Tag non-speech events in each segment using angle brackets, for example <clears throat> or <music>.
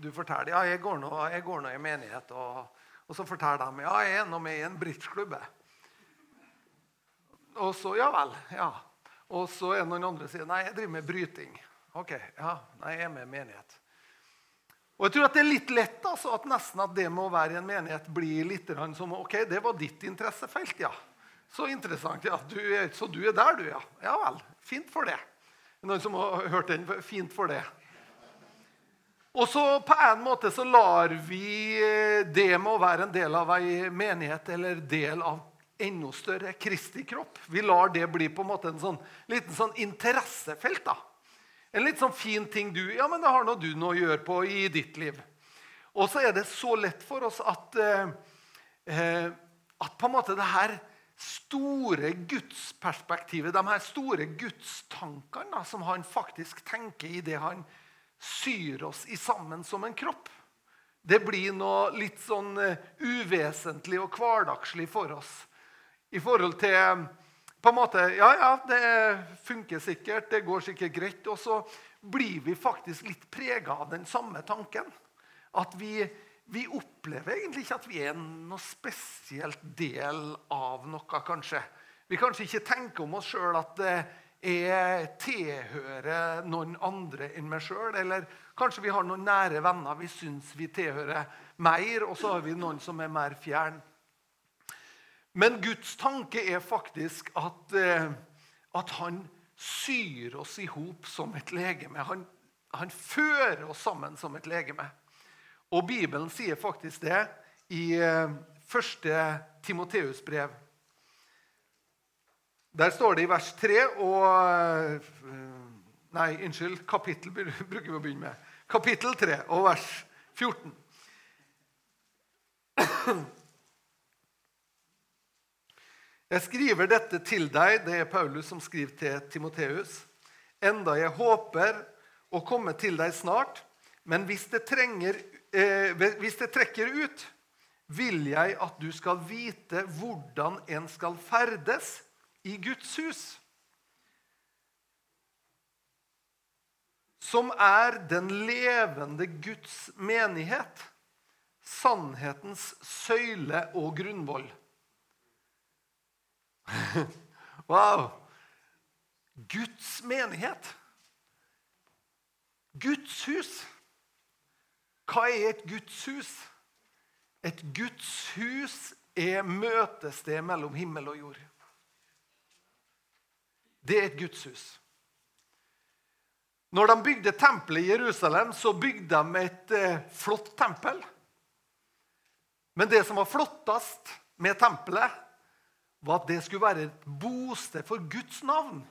du forteller ja, jeg går nå, jeg går nå i menighet, og, og, så forteller de ja, jeg er nå med i en bridgeklubb. Og så ja vel. ja. Og så er noen andre som sier nei, jeg driver med bryting. Ok, ja, nei, jeg er med i menighet. Og jeg tror at Det er litt lett altså, at nesten at det med å være i en menighet blir litt som ok, det var ditt interessefelt. ja. Så interessant. ja, du er, Så du er der, du, ja. Ja vel. Fint for det. Noen som har hørt den? Fint for det. Og så på en måte så lar vi eh, det med å være en del av ei menighet eller del av enda større Kristi kropp Vi lar det bli på en måte en sånn, liten sånn interessefelt. da. En litt sånn fin ting du Ja, men det har nå du noe å gjøre på i ditt liv. Og så er det så lett for oss at, eh, eh at på en måte det her store gudsperspektivet, de her store gudstankene som han faktisk tenker i det han syr oss i sammen som en kropp, det blir noe litt sånn eh, uvesentlig og hverdagslig for oss. I forhold til på en måte, Ja, ja, det funker sikkert, det går sikkert greit. Og så blir vi faktisk litt prega av den samme tanken. At vi, vi, opplever egentlig ikke at vi er noe spesielt del av noe, kanskje. Vi kanskje ikke tenker om oss sjøl at jeg tilhører noen andre enn meg sjøl. Eller kanskje vi har noen nære venner vi syns vi tilhører mer, og så har vi noen som er mer fjern. Men Guds tanke er faktisk at, eh, at han syr oss i hop som et legeme. Han, han, fører oss sammen som et legeme. Og Bibelen sier faktisk det i eh, første Timoteus brev. Der står det i vers 3 og eh, Nei, unnskyld. Kapittel <laughs> bruker vi å begynne med. Kapittel 3 og vers 14. Jeg skriver dette til deg, det er Paulus som skriver til Timoteus, enda jeg håper å komme til deg snart. Men hvis det, trenger, eh, hvis det trekker ut, vil jeg at du skal vite hvordan en skal ferdes i Guds hus. Som er den levende Guds menighet, sannhetens søyle og grunnvoll. <laughs> Wow! Guds menighet. Guds hus. Hva er et Guds hus? Et Guds hus er møtested mellom himmel og jord. Det er et Guds hus. Når de bygde tempelet i Jerusalem, så bygde de et eh, flott tempel. Men det som var flottest med tempelet, var at det skulle være et bosted for Guds navn.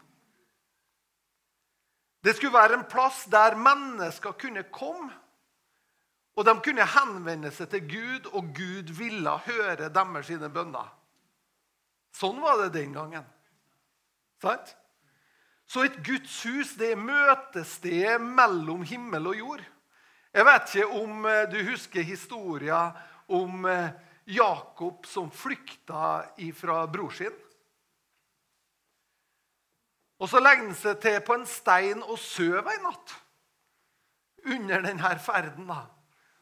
Det skulle være en plass der mennesker kunne komme. Og de kunne henvende seg til Gud, og Gud ville høre deres bønner. Sånn var det den gangen. Sant? Så et Guds hus det er møtestedet mellom himmel og jord. Jeg vet ikke om eh, du husker historien om eh, Jakob som flykta fra bror sin. Og så legger han seg til på en stein og sover en natt under denne ferden. da.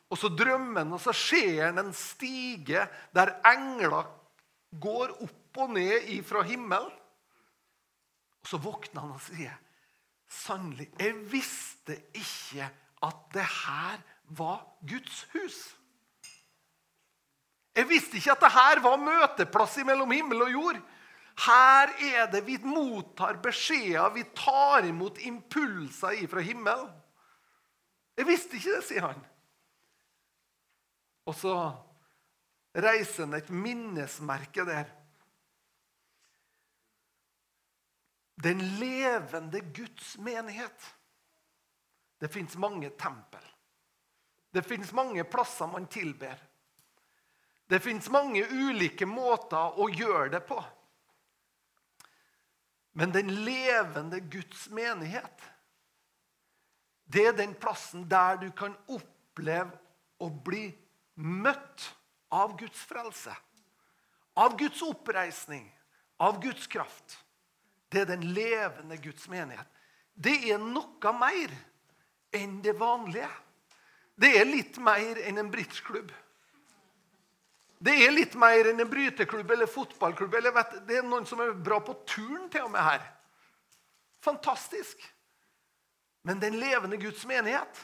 Og så drømmer han, og så ser han en stige der engler går opp og ned fra himmelen. Så våkner han og sier, 'Sannelig, jeg visste ikke at det her var Guds hus.' Jeg visste ikke at det her var møteplass mellom himmel og jord. Her er det vi mottar beskjeder, vi tar imot impulser fra himmelen. Jeg visste ikke det, sier han. Og så reiser han et minnesmerke der. Den levende Guds menighet. Det fins mange tempel. Det fins mange plasser man tilber. Det fins mange ulike måter å gjøre det på. Men den levende Guds menighet, det er den plassen der du kan oppleve å bli møtt av Guds frelse. Av Guds oppreisning, av Guds kraft. Det er den levende Guds menighet. Det er noe mer enn det vanlige. det er litt mer enn en bridgeklubb. Det er litt mer enn en bryteklubb eller fotballklubb. Eller vet, det er noen som er bra på turn til og med her. Fantastisk. Men den levende Guds menighet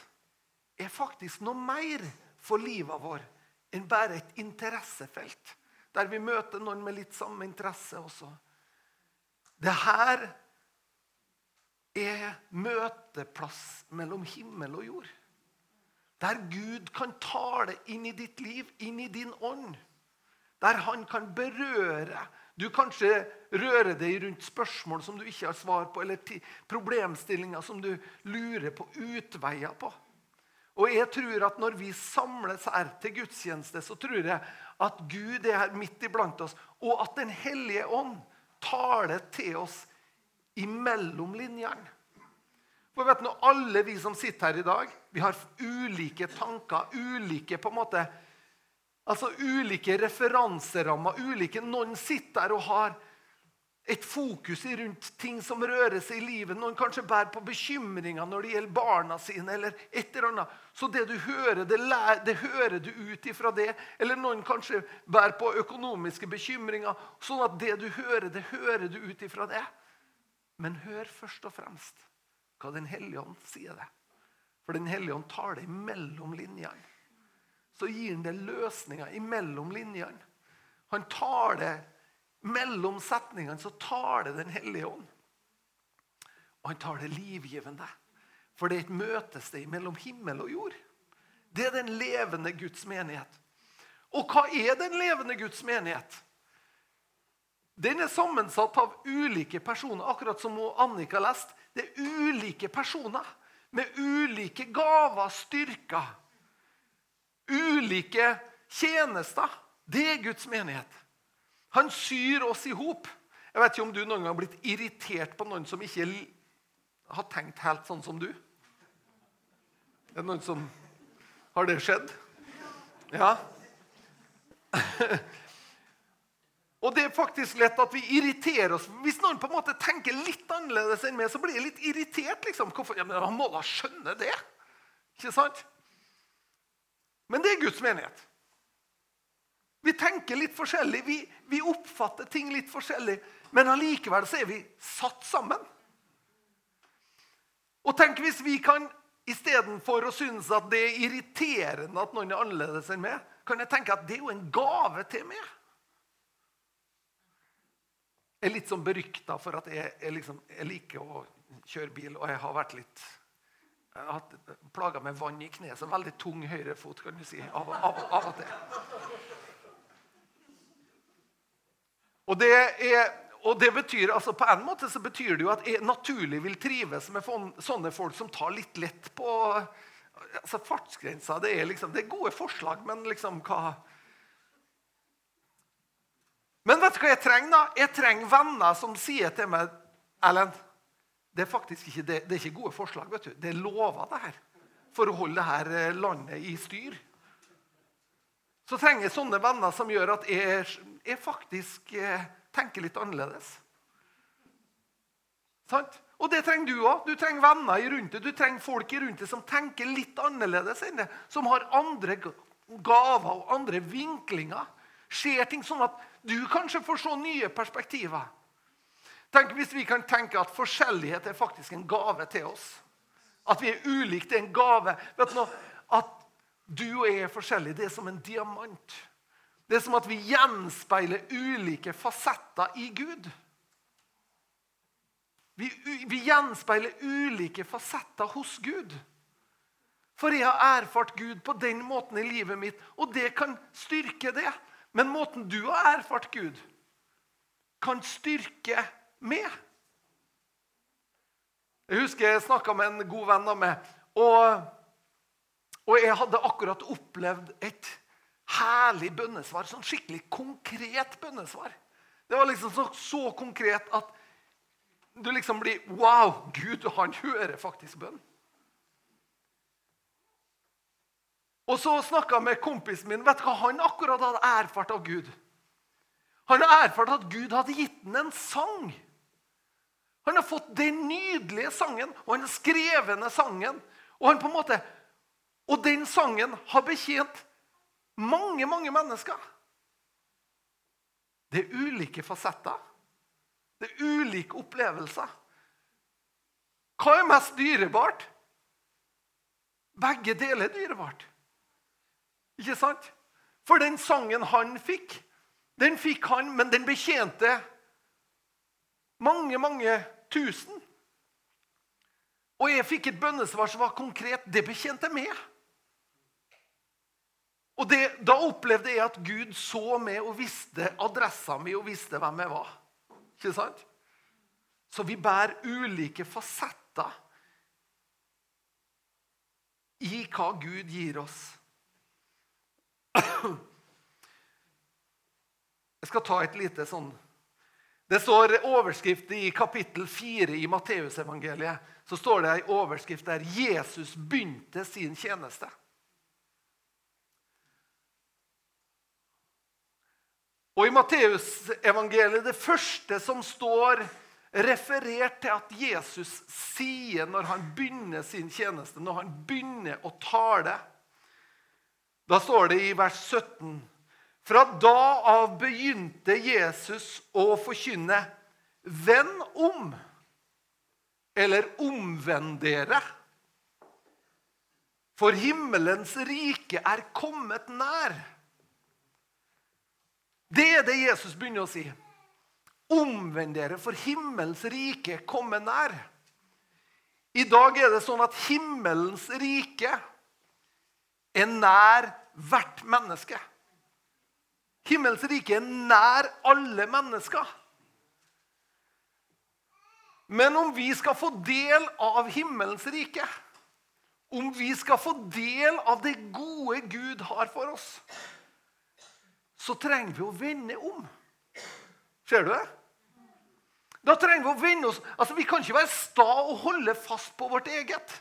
er faktisk noe mer for livet vår enn bare et interessefelt. Der vi møter noen med litt samme interesse også. Det her er møteplass mellom himmel og jord. Der Gud kan tale inn i ditt liv, inn i din ånd. Der han kan berøre. Du kanskje rører deg rundt spørsmål som du ikke har svar på, eller problemstillinger som du lurer på utveier på. Og jeg tror at Når vi samles her til gudstjeneste, så tror jeg at Gud er her midt iblant oss, og at Den hellige ånd taler til oss imellom linjene. For vet du, Alle vi som sitter her i dag, vi har ulike tanker, ulike på en måte, altså ulike referanserammer. ulike, Noen sitter her og har et fokus rundt ting som rører seg i livet. Noen kanskje bærer på bekymringer når det gjelder barna sine. eller et eller annet. Så det du hører, det, lærer, det hører du ut ifra det. Eller noen kanskje bærer på økonomiske bekymringer. Sånn at det du hører, det hører du ut ifra det. Men hør først og fremst hva Den hellige ånd sier det. For Den hellige ånd tar det imellom linjene. Så gir han det løsninger imellom linjene. Han tar det mellom setningene, så tar det Den hellige ånd. Og han tar det livgivende. For det er et møtested mellom himmel og jord. Det er den levende Guds menighet. Og hva er den levende Guds menighet? Den er sammensatt av ulike personer, akkurat som Annika leste. Det er ulike personer med ulike gaver, styrker. Ulike tjenester. Det er Guds menighet. Han syr oss i hop. Jeg vet ikke om du noen gang har blitt irritert på noen som ikke har tenkt helt sånn som du. Er det noen som Har det skjedd? Ja. <laughs> Og det er faktisk lett at vi irriterer oss. Hvis noen på en måte tenker litt annerledes enn meg, så blir jeg litt irritert. liksom. Hvorfor? Ja, men Han må da skjønne det. Ikke sant? Men det er Guds menighet. Vi tenker litt forskjellig, vi, vi oppfatter ting litt forskjellig. Men allikevel så er vi satt sammen. Og tenk hvis vi kan istedenfor å synes at det er irriterende at noen er annerledes enn meg, kan jeg tenke at det er jo en gave til meg Jeg er litt sånn berykta for at jeg, jeg, liksom, jeg, liker å kjøre bil, og jeg har vært litt jeg har hatt plaga med vann i kneet. Så veldig tung høyrefot, kan du si. Av, av, av og til. Og det, er, og det betyr, altså På en måte så betyr det jo at jeg naturlig vil trives med sånne folk som tar litt lett på altså fartsgrensa. Det er, liksom, det er gode forslag, men liksom hva men vet du hva jeg trenger? da? Jeg trenger venner som sier til meg Ellen, det er faktisk ikke, det, det er ikke gode forslag. vet du. Det er lover, det her. For å holde det her landet i styr. Så trenger jeg sånne venner som gjør at jeg, jeg faktisk eh, tenker litt annerledes. Sant? Og det trenger du òg. Du trenger venner rundt deg. Du trenger folk rundt deg som tenker litt annerledes enn deg. Som har andre gaver og andre vinklinger. Skjer ting sånn at du kanskje får se nye perspektiver. Tenk hvis vi kan tenke at forskjellighet er faktisk en gave til oss. At vi er ulike, det er en gave. Vet du noe? At du og jeg er forskjellige, det er som en diamant. Det er som at vi gjenspeiler ulike fasetter i Gud. Vi, vi gjenspeiler ulike fasetter hos Gud. For jeg har erfart Gud på den måten i livet mitt, og det kan styrke det. Men måten du har erfart Gud, kan styrke meg. Jeg husker jeg snakka med en god venn av meg. Og, og, jeg hadde akkurat opplevd et herlig bønnesvar. Sånn skikkelig konkret bønnesvar. Det var liksom så, så konkret at du liksom blir Wow! Gud, han hører faktisk bønn. Og så snakka jeg med kompisen min. Vet du hva han akkurat hadde erfart av Gud? Han har erfart at Gud hadde gitt ham en sang. Han har fått den nydelige sangen, og han har skrevet sangen. Og han på en måte Og den sangen har betjent mange, mange mennesker. Det er ulike fasetter. Det er ulike opplevelser. Hva er mest dyrebart? Begge deler er dyrebart. Ikke sant? For den sangen han fikk, den fikk han, men den betjente mange, mange tusen. Og jeg fikk et bønnesvar som var konkret. Det betjente meg. Og det, Da opplevde jeg at Gud så meg og visste adressa mi og visste hvem jeg var. Ikke sant? Så vi bærer ulike fasetter i hva Gud gir oss. Jeg skal ta et lite sånn Det står overskrift i kapittel 4 i Matteusevangeliet. Så står det ei overskrift der 'Jesus begynte sin tjeneste'. Og i Matteusevangeliet, det første som står referert til at Jesus sier når han begynner sin tjeneste, når han begynner å tale Da står det i vers 17 Fra da av begynte Jesus å forkynne Venn om, eller omvend dere. For himmelens rike er kommet nær. Det er det Jesus begynner å si. Omvend dere, for himmelens rike kommer nær. I dag er det sånn at himmelens rike er nær hvert menneske. Himmelens rike er nær alle mennesker. Men om vi skal få del av himmelens rike, om vi skal få del av det gode Gud har for oss, så trenger vi å vende om. Ser du det? Da trenger vi å vende oss Altså, Vi kan ikke være sta og holde fast på vårt eget.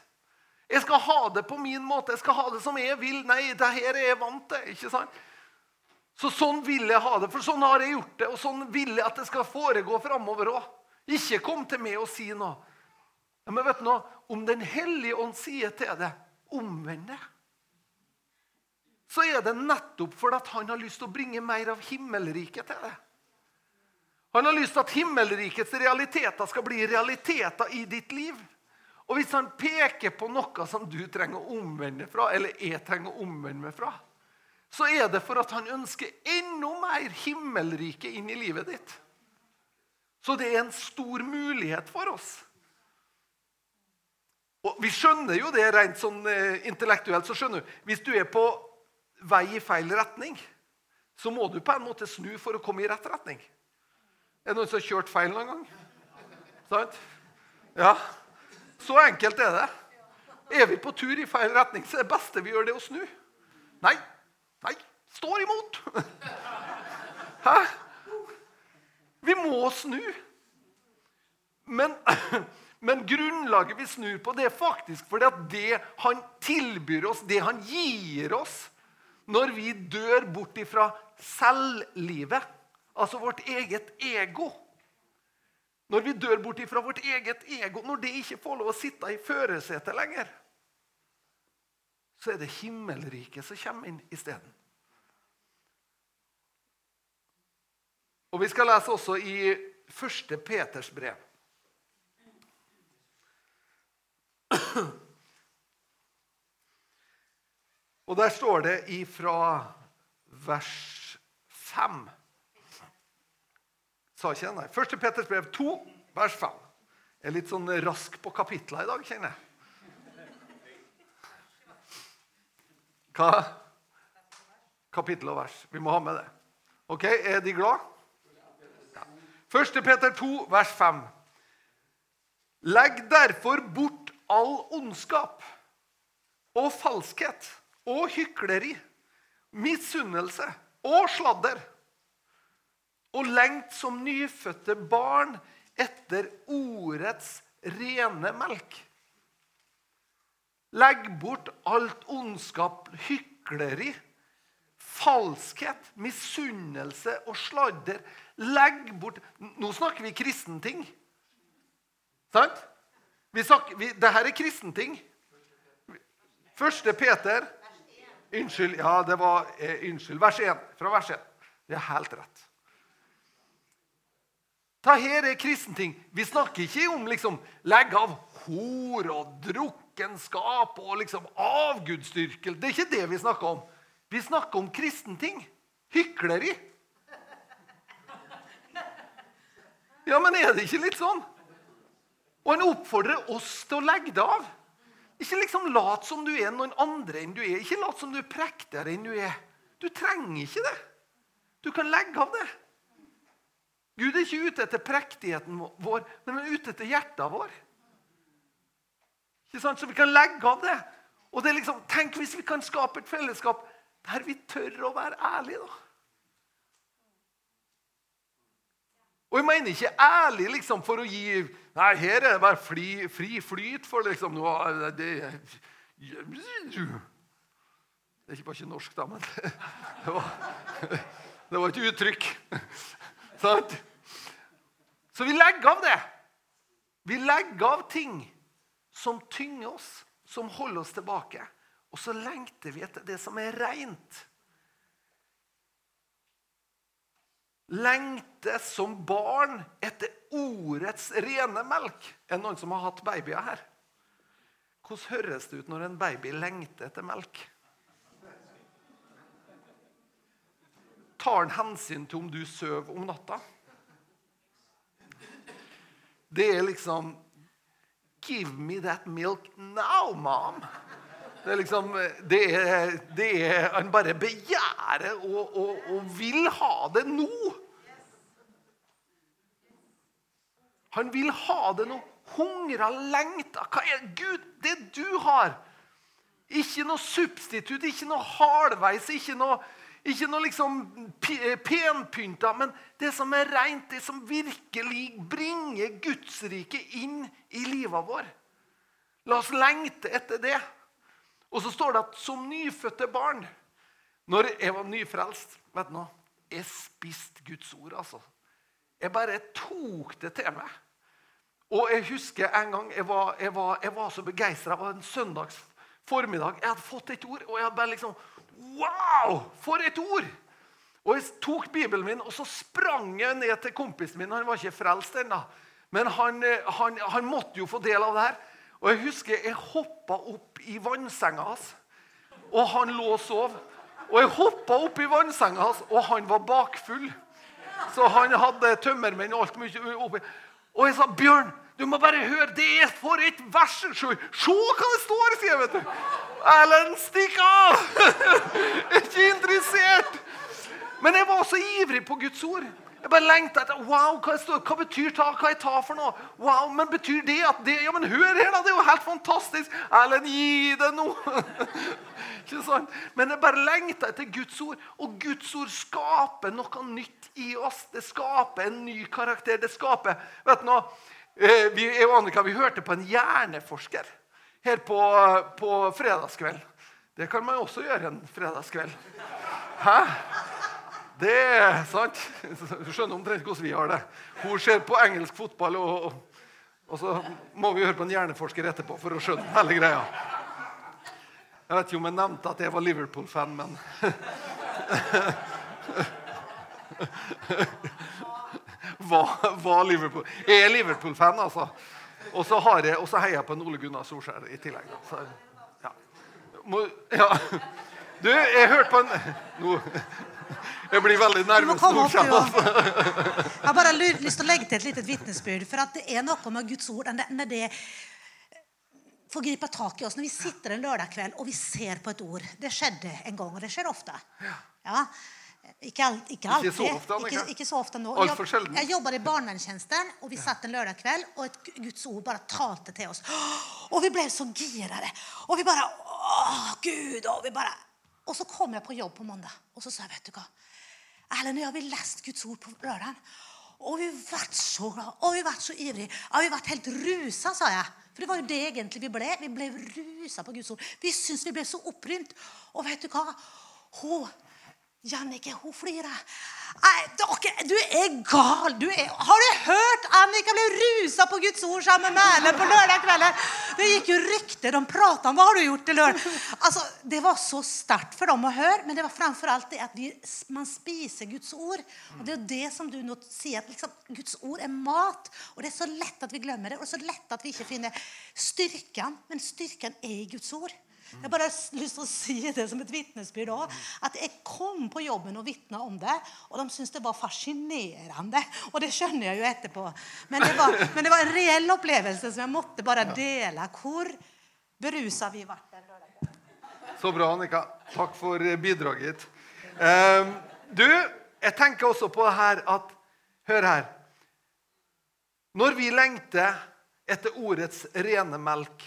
Jeg skal ha det på min måte. Jeg skal ha det som jeg vil. Nei, det her er jeg vant til. ikke sant? Så sånn vil jeg ha det, for sånn har jeg gjort det. Og sånn vil jeg at det skal foregå framover òg. Ikke kom til meg og si noe. Men vet du noe? Om Den hellige ånd sier til deg omvend deg, så er det nettopp fordi han har lyst til å bringe mer av himmelriket til deg. Han har lyst til at himmelrikets realiteter skal bli realiteter i ditt liv. Og hvis han peker på noe som du trenger å omvende fra, eller jeg trenger å omvende meg fra, så er det for at han ønsker enda mer himmelrike inn i livet ditt. Så det er en stor mulighet for oss. Og Vi skjønner jo det rent sånn eh, intellektuelt. så skjønner du, Hvis du er på vei i feil retning, så må du på en måte snu for å komme i rett retning. Er det noen som har kjørt feil noen gang? Sant? Ja. Så enkelt er det. Er vi på tur i feil retning, så er det beste vi gjør, det å snu. Nei. Nei. Står imot. <laughs> Hæ? Vi må snu. Men, <clears throat> men grunnlaget vi snur på, det er faktisk fordi at det han tilbyr oss, det han gir oss når vi dør bort ifra selvlivet Altså vårt eget ego. Når vi dør bort ifra vårt eget ego, når det ikke får lov å sitte i førersetet lenger, så er det himmelriket som kommer inn isteden. Og Vi skal lese også i 1. Peters brev. Og der står det ifra vers 5 Sa ikke det? Nei. 1. Peters brev 2, vers 5. Jeg er litt sånn rask på kapitla i dag, kjenner jeg. Hva? Kapittel og vers. Vi må ha med det. Ok, Er de glad? Ja. 1. Peter 2, vers 5. Legg derfor bort all ondskap og falskhet og hykleri, misunnelse og sladder og lengt som nyfødte barn etter ordets rene melk. Legg bort alt ondskap, hykleri, falskhet, misunnelse og sladder. Legg bort Nå snakker vi kristenting. Sant? Vi snakker, vi, Dette er kristenting. Første Peter Unnskyld. Ja, det var eh, Unnskyld. Vers 1. Fra vers 1. Det er helt rett. Her er kristenting. Vi snakker ikke om liksom legge av hor og drukkenskap og liksom avgudsdyrkel. Det er ikke det vi snakker om. Vi snakker om kristenting. Hykleri. Ja, men er det ikke litt sånn? Og han oppfordrer oss til å legge det av. Ikke liksom lat som du er noen andre enn du er. Ikke lat som du er prektigere enn du er. Du trenger ikke det. Du kan legge av det. Gud er ikke ute etter prektigheten vår, men han er ute etter hjertet vår. Ikke sant? Så vi kan legge av det. Og det er liksom, Tenk hvis vi kan skape et fellesskap der vi tør å være ærlige. da. Og jeg mener ikke ærlig liksom for å gi Nei, her er det bare fri, fri flyt for liksom noe det, det, er ikke bare ikke norsk, da, men <laughs> det var, det var et uttrykk. Sant? Så vi legger av det. Vi legger av ting som tynger oss, som holder oss tilbake. Og så lengter vi etter det som er reint. Lengter som barn etter ordets rene melk. Er det noen som har hatt babyer her? Hvordan høres det ut når en baby lengter etter melk? Tar han hensyn til om du sover om natta? Det er liksom Give me that milk now, mom. Det er liksom, det er, det er, Han bare begjærer og, og, og, vil ha det nå. Han vil ha det nå. Hungrer, lengter. Hva er Gud, det du har? Ikke noe substitutt, ikke noe halvveis, ikke noe, ikke noe liksom penpynta, men det som er rent, det som virkelig bringer Guds rike inn i livet vår. La oss lengte etter det. Og så står det at som nyfødte barn Når jeg var nyfrelst vet du noe, Jeg spiste Guds ord, altså. Jeg bare tok det til meg. Og jeg husker en gang jeg var, jeg var, jeg var så begeistra. Det var en søndags formiddag. Jeg hadde fått et ord, og jeg hadde bare liksom Wow! For et ord! Og Jeg tok Bibelen min og så sprang jeg ned til kompisen min. Han var ikke frelst ennå, men han, han, han måtte jo få del av det her. Og Jeg husker jeg hoppa opp i vannsenga hans, og han lå og sov. Og jeg hoppa opp i vannsenga hans, og han var bakfull. Så han hadde tømmermenn og alt mye oppi. Og jeg sa, 'Bjørn, du må bare høre. Det er for et vers! Se hva det står!' sier jeg, vet du. Erlend, stikk av! <laughs> Ikke interessert. Men jeg var så ivrig på Guds ord. Jeg bare lengta etter wow, hva, står, hva betyr ta? Hva jeg tar for noe? Wow, men Betyr det at det Ja, men hør her, da! Det er jo helt fantastisk! Erlend, gi det noe! <laughs> Ikke sant? Men jeg bare lengta etter Guds ord. Og Guds ord skaper noe nytt i oss. Det skaper en ny karakter. Det skaper vet du noe, eh, vi, jeg og Annika vi hørte på en hjerneforsker her på, på fredagskveld. Det kan man også gjøre en fredagskveld. Hæ? Det er sant. Du skjønner omtrent hvordan vi har det. Hun ser på engelsk fotball, og, og, så må vi høre på en hjerneforsker etterpå for å skjønne hele greia. Jeg vet ikke om jeg nevnte at jeg var Liverpool-fan, men Var, Liverpool. Jeg er Liverpool-fan, altså. Og så heier jeg på en Ole Gunnar Solskjær i tillegg. Så, ja. Du, jeg hørte på en no. Jeg blir veldig nervøs nå. Jeg har bare lyst til å legge til et lite vitnesbyrd. For at det er noe med Guds ord når det får gripe tak i oss. Når vi sitter en lørdag kveld og vi ser på et ord. Det skjedde en gang, og det skjer ofte. Ja. Ikke, ikke, alltid. Ikke så ofte, ikke, ikke så ofte nå. Sjelden. Jeg jobba i barnevernstjenesten, og vi satt en lørdag kveld, og et Guds ord bare talte til oss. Og vi ble så girede. Og vi bare Å, Gud! Og, vi bare, og så kom jeg på jobb på mandag, og så sa jeg, vet du hva Erlend og jeg har lest Guds ord på lørdagen. Og vi har vært så glad, og vi har vært så ivrige. Ja, vi har vært helt rusa, sa jeg. For det var jo det egentlig vi ble. Vi ble rusa på Guds ord. Vi syntes vi ble så opprymt. Og vet du hva? Hun, Jannike, hun flirer. Du er gal! Du er, har du hørt Annika ble rusa på Guds ord sammen med Erlend på lørdag kveld. Det gikk jo rykter. De pratene. om hva har du gjort til lørdag. Altså, det var så sterkt for dem å høre, men det var framfor alt det at vi, man spiser Guds ord. Og Det er jo det som du nå sier, at liksom, Guds ord er mat. Og det er så lett at vi glemmer det, og så lett at vi ikke finner styrken. Men styrken er i Guds ord. Jeg bare har lyst til å si det som et vitnesbyrd òg. At jeg kom på jobben og vitna om det, og de syntes det var fascinerende. Og det skjønner jeg jo etterpå. Men det, var, men det var en reell opplevelse som jeg måtte bare dele. Hvor berusa vi ble den lørdagen. Så bra, Annika. Takk for bidraget. Um, du, jeg tenker også på det her at Hør her. Når vi lengter etter ordets rene melk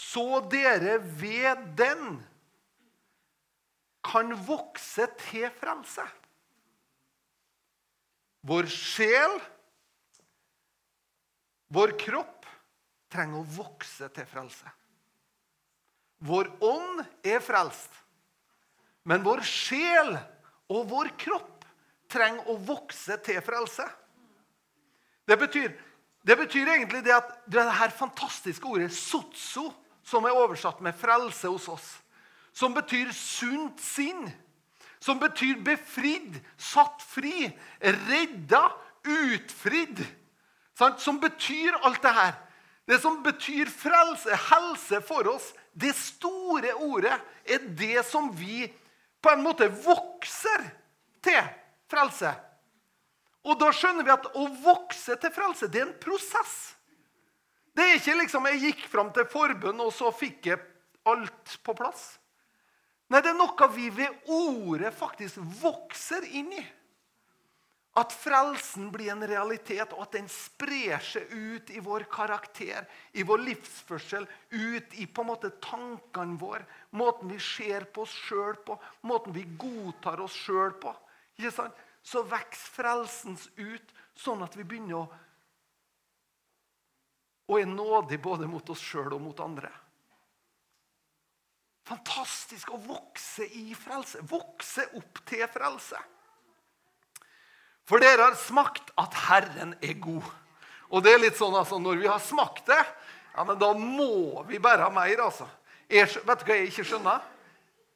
så dere ved den kan vokse til frelse. Vår sjel, vår kropp, trenger å vokse til frelse. Vår ånd er frelst, men vår sjel og vår kropp trenger å vokse til frelse. Det betyr, det betyr egentlig det at det her fantastiske ordet 'sotso' som er oversatt med 'frelse hos oss', som betyr sunt sinn, som betyr befridd, satt fri, redda, utfridd. Som betyr alt det her. Det som betyr frelse, helse for oss, det store ordet, er det som vi på en måte vokser til frelse. Og da skjønner vi at å vokse til frelse, det er en prosess. Det er ikke liksom jeg gikk fram til forbønn, og så fikk jeg alt på plass. Nei, det er noe vi ved ordet faktisk vokser inn i. At frelsen blir en realitet, og at den sprer seg ut i vår karakter, i vår livsførsel, ut i på en måte tankene våre, måten vi ser på oss sjøl på, måten vi godtar oss sjøl på. Ikke sant? Så vokser frelsens ut, sånn at vi begynner å og er nådig både mot oss sjøl og mot andre. Fantastisk å vokse i frelse. Vokse opp til frelse. For dere har smakt at Herren er god. Og det er litt sånn altså, Når vi har smakt det, ja, men da må vi bare ha mer. altså. Jeg, vet du hva jeg ikke skjønner?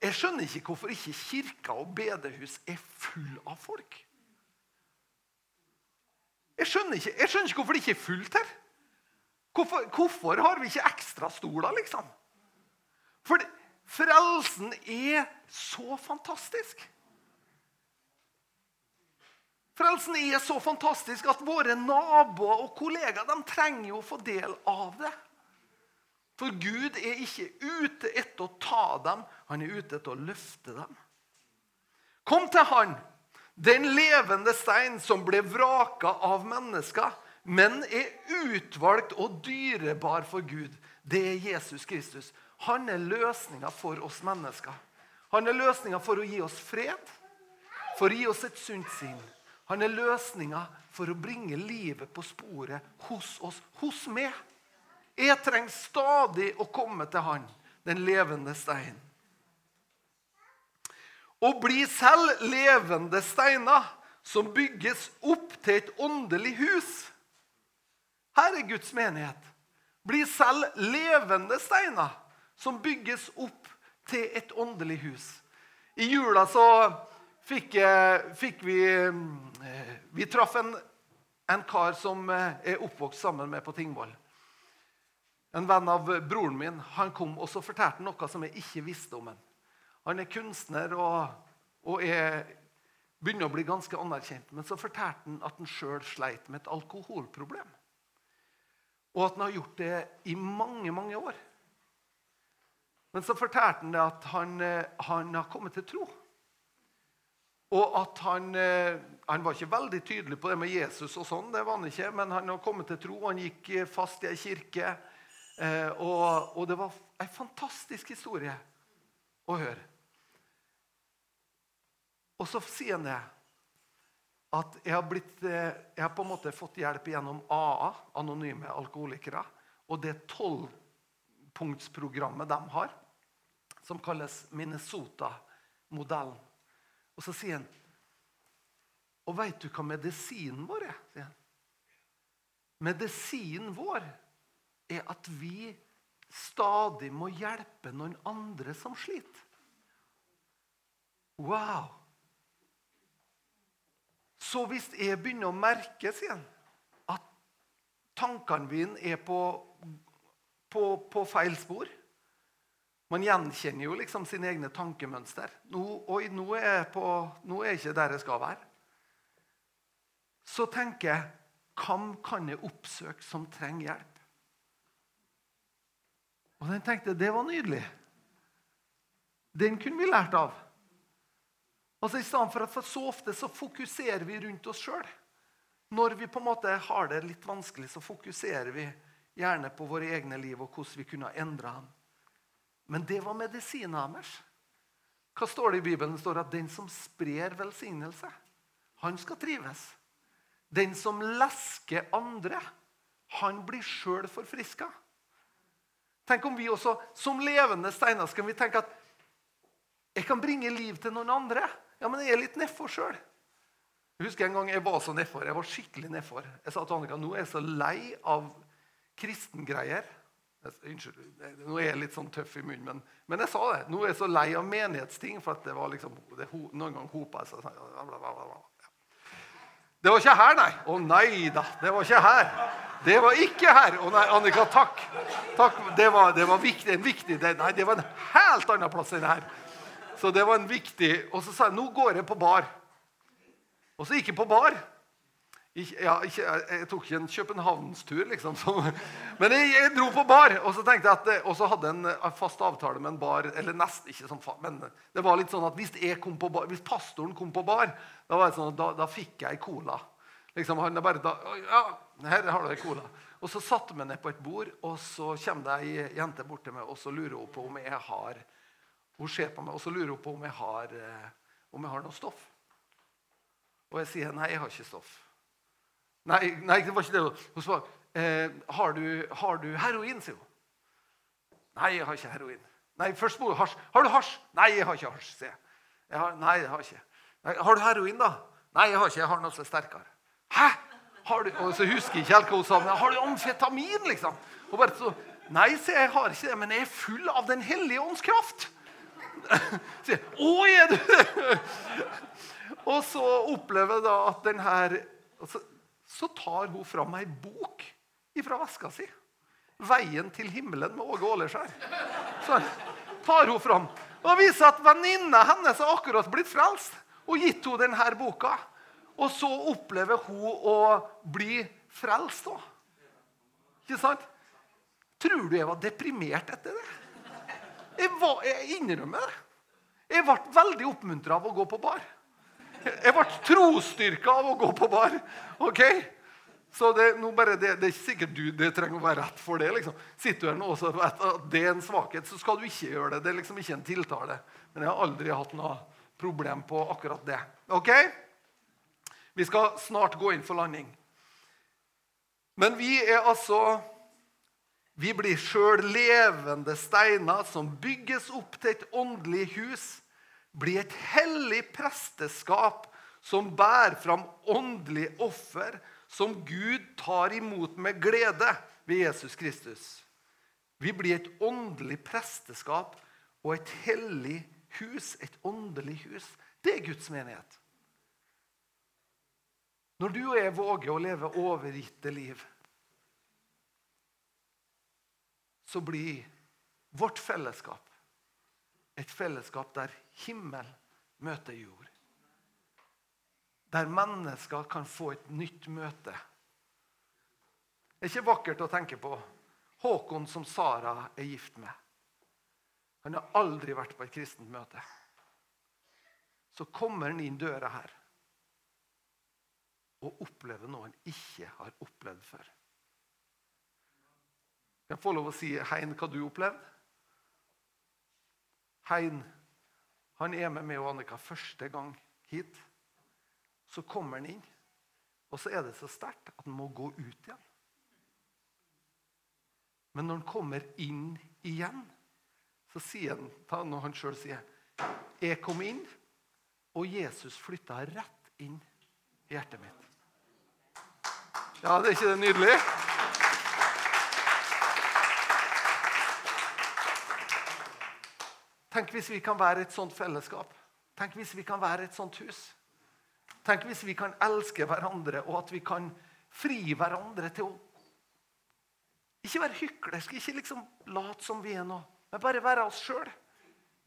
Jeg skjønner ikke hvorfor ikke kirka og bedehus er full av folk. Jeg skjønner ikke, jeg skjønner ikke hvorfor det ikke er fullt her. Hvorfor, hvorfor har vi ikke ekstra stoler, liksom? For frelsen er så fantastisk. Frelsen er så fantastisk at våre naboer og kollegaer de trenger jo å få del av det. For Gud er ikke ute etter å ta dem, han er ute etter å løfte dem. Kom til Han, den levende stein som ble vraka av mennesker men er utvalgt og dyrebar for Gud. Det er Jesus Kristus. Han er løsninga for oss mennesker. Han er løsninga for å gi oss fred, for å gi oss et sunt sinn. Han er løsninga for å bringe livet på sporet hos oss, hos meg. Jeg trenger stadig å komme til Han, den levende stein. Å bli selv levende steiner som bygges opp til et åndelig hus her er Guds menighet. Bli selv levende steiner som bygges opp til et åndelig hus. I jula så fikk, fikk vi eh, Vi traff en, en, kar som eh, er oppvokst sammen med på Tingvoll. En venn av broren min. Han kom og så fortalte noe som jeg ikke visste om han. Han er kunstner og, og er, begynner å bli ganske anerkjent. Men så fortalte han at han sjøl sleit med et alkoholproblem. Og at han har gjort det i mange, mange år. Men så fortalte han at han, eh, han har kommet til tro. Og at han, eh, han var ikke veldig tydelig på det med Jesus, og sånn, det var han ikke, men han har kommet til tro. Han gikk eh, fast i ei kirke. Og, og det var ei fantastisk historie å høre. Og så sier han det at jeg har, blitt, eh, jeg har, på en måte fått hjelp gjennom AA, Anonyme alkoholikere, og det tolvpunktsprogrammet de har, som kalles Minnesota-modellen. Og så sier han Og veit du hva medisinen vår er? sier han. medisinen vår er at vi stadig må hjelpe noen andre som sliter. Wow! Så hvis jeg begynner å merke igjen at tankene mine er på, på, på feil spor Man gjenkjenner jo liksom sine egne tankemønster. Nå, oi, nå er, jeg på, nå er jeg ikke der jeg skal være. Så tenker jeg hvem kan jeg oppsøke som trenger hjelp? Og den tenkte det var nydelig. Den kunne vi lært av. Altså I stedet for at så ofte så fokuserer vi rundt oss sjøl. Når vi på en måte har det litt vanskelig, så fokuserer vi gjerne på våre egne liv og hvordan vi kunne ha endra dem. Men det var medisinen deres. Hva står det i Bibelen? Det står at den som sprer velsignelse, han skal trives. Den som lesker andre, han blir sjøl forfriska. Tenk om vi også, som levende steiner, skal vi tenke at jeg kan bringe liv til noen andre. Ja, men jeg er litt nedfor sjøl. Jeg husker en gang jeg var så nedfor. Jeg var skikkelig nedfor. Jeg sa til Annika nå er jeg så lei av kristengreier. Unnskyld, nå er jeg litt sånn tøff i munnen, men, men, jeg sa det. Nå er jeg så lei av menighetsting, for det var liksom, det, noen ganger hopa seg sånn. Det var ikke her, nei. Å nei da, det var ikke her. Det var ikke her. Å nei, Annika, takk. takk. Det, var, det var viktig, en viktig det, Nei, det var en helt annen plass enn her. Så det var en viktig Og så sa jeg nå går jeg på bar. Og så gikk jeg på bar. Ikke, ja, ikke, jeg tok ikke en københavnstur, liksom. Så, men jeg, jeg, dro på bar. Og så tenkte jeg at, og så hadde jeg en fast avtale med en bar. Eller nest, ikke sånn, men det var litt sånn at hvis, bar, hvis pastoren kom på bar, da, var det sånn, da, da fikk jeg cola. Liksom, han bare da, ja, her har du cola. Og så satte vi ned på et bord, og så kommer det ei jente bort til meg og så lurer hun på om jeg har hun ser på meg og så lurer hun på om jeg har, eh, om jeg har noe stoff. Og jeg sier nei, jeg har ikke stoff. Nei, nei, det var ikke det. Hun spør eh, har, du, har du heroin, sier hun. Nei, jeg har ikke heroin. Nei, først må du hasj. Har du hasj? Nei, jeg har ikke hasj, sier jeg. jeg har, nei, jeg har ikke. Nei, har du heroin, da? Nei, jeg har ikke. Jeg har noe som er sterkere. Hæ? Har du, og så husker jeg ikke helt hva hun sa, men har du amfetamin, liksom? Og bare så, Nei, sier jeg, jeg har ikke det, men jeg er full av Den hellige ånds kraft. <laughs> Sier Å, er du? <laughs> Og så opplever jeg da at den her så, så tar hun fram ei bok fra veska si. 'Veien til himmelen' med Åge Åleskjær. Så tar hun fram og viser at venninna hennes har akkurat blitt frelst og gitt henne denne boka. Og så opplever hun å bli frelst òg. Ikke sant? Tror du jeg var deprimert etter det? Jeg, var, jeg innrømmer det. Jeg ble veldig oppmuntra av å gå på bar. Jeg ble trosstyrka av å gå på bar. ok? Så det, bare, det, det, er ikke sikkert du det trenger å være rett for det. liksom. Sitter du her nå og vet at det er en svakhet, så skal du ikke gjøre det. Det er liksom ikke en tiltale. Men jeg har aldri hatt noe problem på akkurat det. Ok? Vi skal snart gå inn for landing. Men vi er altså vi blir sjøl levende steiner som bygges opp til et åndelig hus. Blir et hellig presteskap som bærer fram åndelig offer, som Gud tar imot med glede ved Jesus Kristus. Vi blir et åndelig presteskap og et hellig hus, et åndelig hus. Det er Guds menighet. Når du og jeg våger å leve overgitte liv, så blir vårt fellesskap et fellesskap der himmel møter jord. Der mennesker kan få et nytt møte. Det er ikke vakkert å tenke på Håkon som Sara er gift med. Han har aldri vært på et kristent møte. Så kommer han inn døra her og opplever noe han ikke har opplevd før. Jeg får lov å si Hein, hva du opplevde? Hein han er med meg og Annika første gang hit. Så kommer han inn, og så er det så sterkt at han må gå ut igjen. Men når han kommer inn igjen, så sier han når han sjøl sier Jeg kom inn, og Jesus flytta rett inn i hjertet mitt. Ja, det er ikke det nydelig? Tenk hvis vi kan være et sånt fellesskap. Tenk hvis vi kan være et sånt hus. Tenk hvis vi kan elske hverandre, og at vi kan fri hverandre til å Ikke være hyklerske, ikke liksom late som vi er noe, men bare være oss sjøl.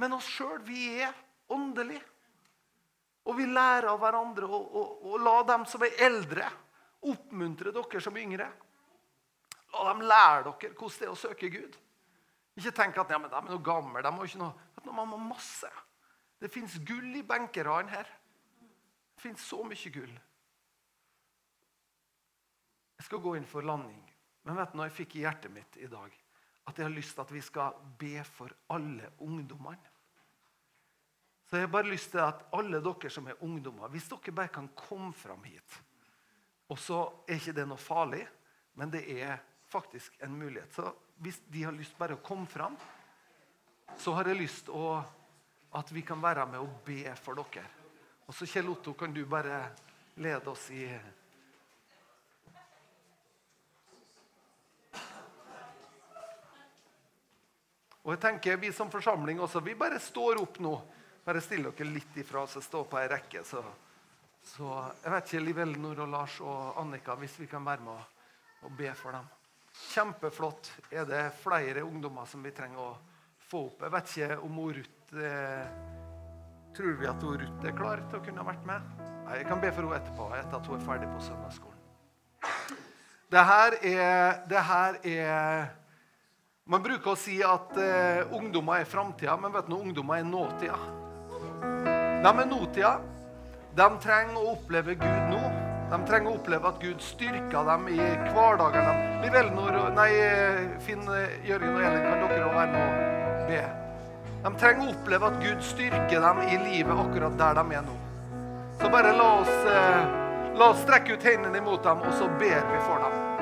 Men oss sjøl, vi er åndelige. Og vi lærer av hverandre, og la dem som er eldre, oppmuntre dere som yngre. La dem lære dere hvordan det er å søke Gud. Ikke tenk at ja, men de er noe gamle. de har ikke noe... At man må masse. Det fins gull i benkerne her. Det fins så mye gull. Jeg skal gå inn for landing. Men vet du hva jeg fikk i hjertet mitt i dag? At jeg har lyst til at vi skal be for alle ungdommene. Så jeg har bare lyst til at alle dere som er ungdommer, hvis dere bare kan komme fram hit Og så er ikke det noe farlig, men det er faktisk en mulighet. Så hvis de har lyst bare å komme fram, så har jeg lyst til at vi kan være med og be for dere. Og så Kjell Otto, kan du bare lede oss i Og jeg tenker Vi som forsamling også, vi bare står opp nå. Bare still dere litt ifra, så stå på ei rekke. Så, så, jeg vet ikke, Liv Elnor og Lars og Annika, hvis vi kan være med og, og be for dem. Kjempeflott. Er det flere ungdommer som vi trenger å få opp? Jeg vet ikke om Ruth eh, Tror vi at Ruth er klar til å kunne ha vært med? Nei, Jeg kan be for henne etterpå, etter at hun er ferdig på søndagsskolen. Det her er, det her er Man bruker å si at eh, ungdommer er framtida, men vet du, ungdommer er nåtida. De er nåtida. De trenger å oppleve Gud nå. De trenger å oppleve at Gud styrker dem i hverdagen. Liv Elinor, nei, Finn, Jørgen og Elin, kan dere òg være med be? De trenger å oppleve at Gud styrker dem i livet akkurat der de er nå. Så bare la oss, eh, la oss strekke ut hendene imot dem, og så ber vi for dem.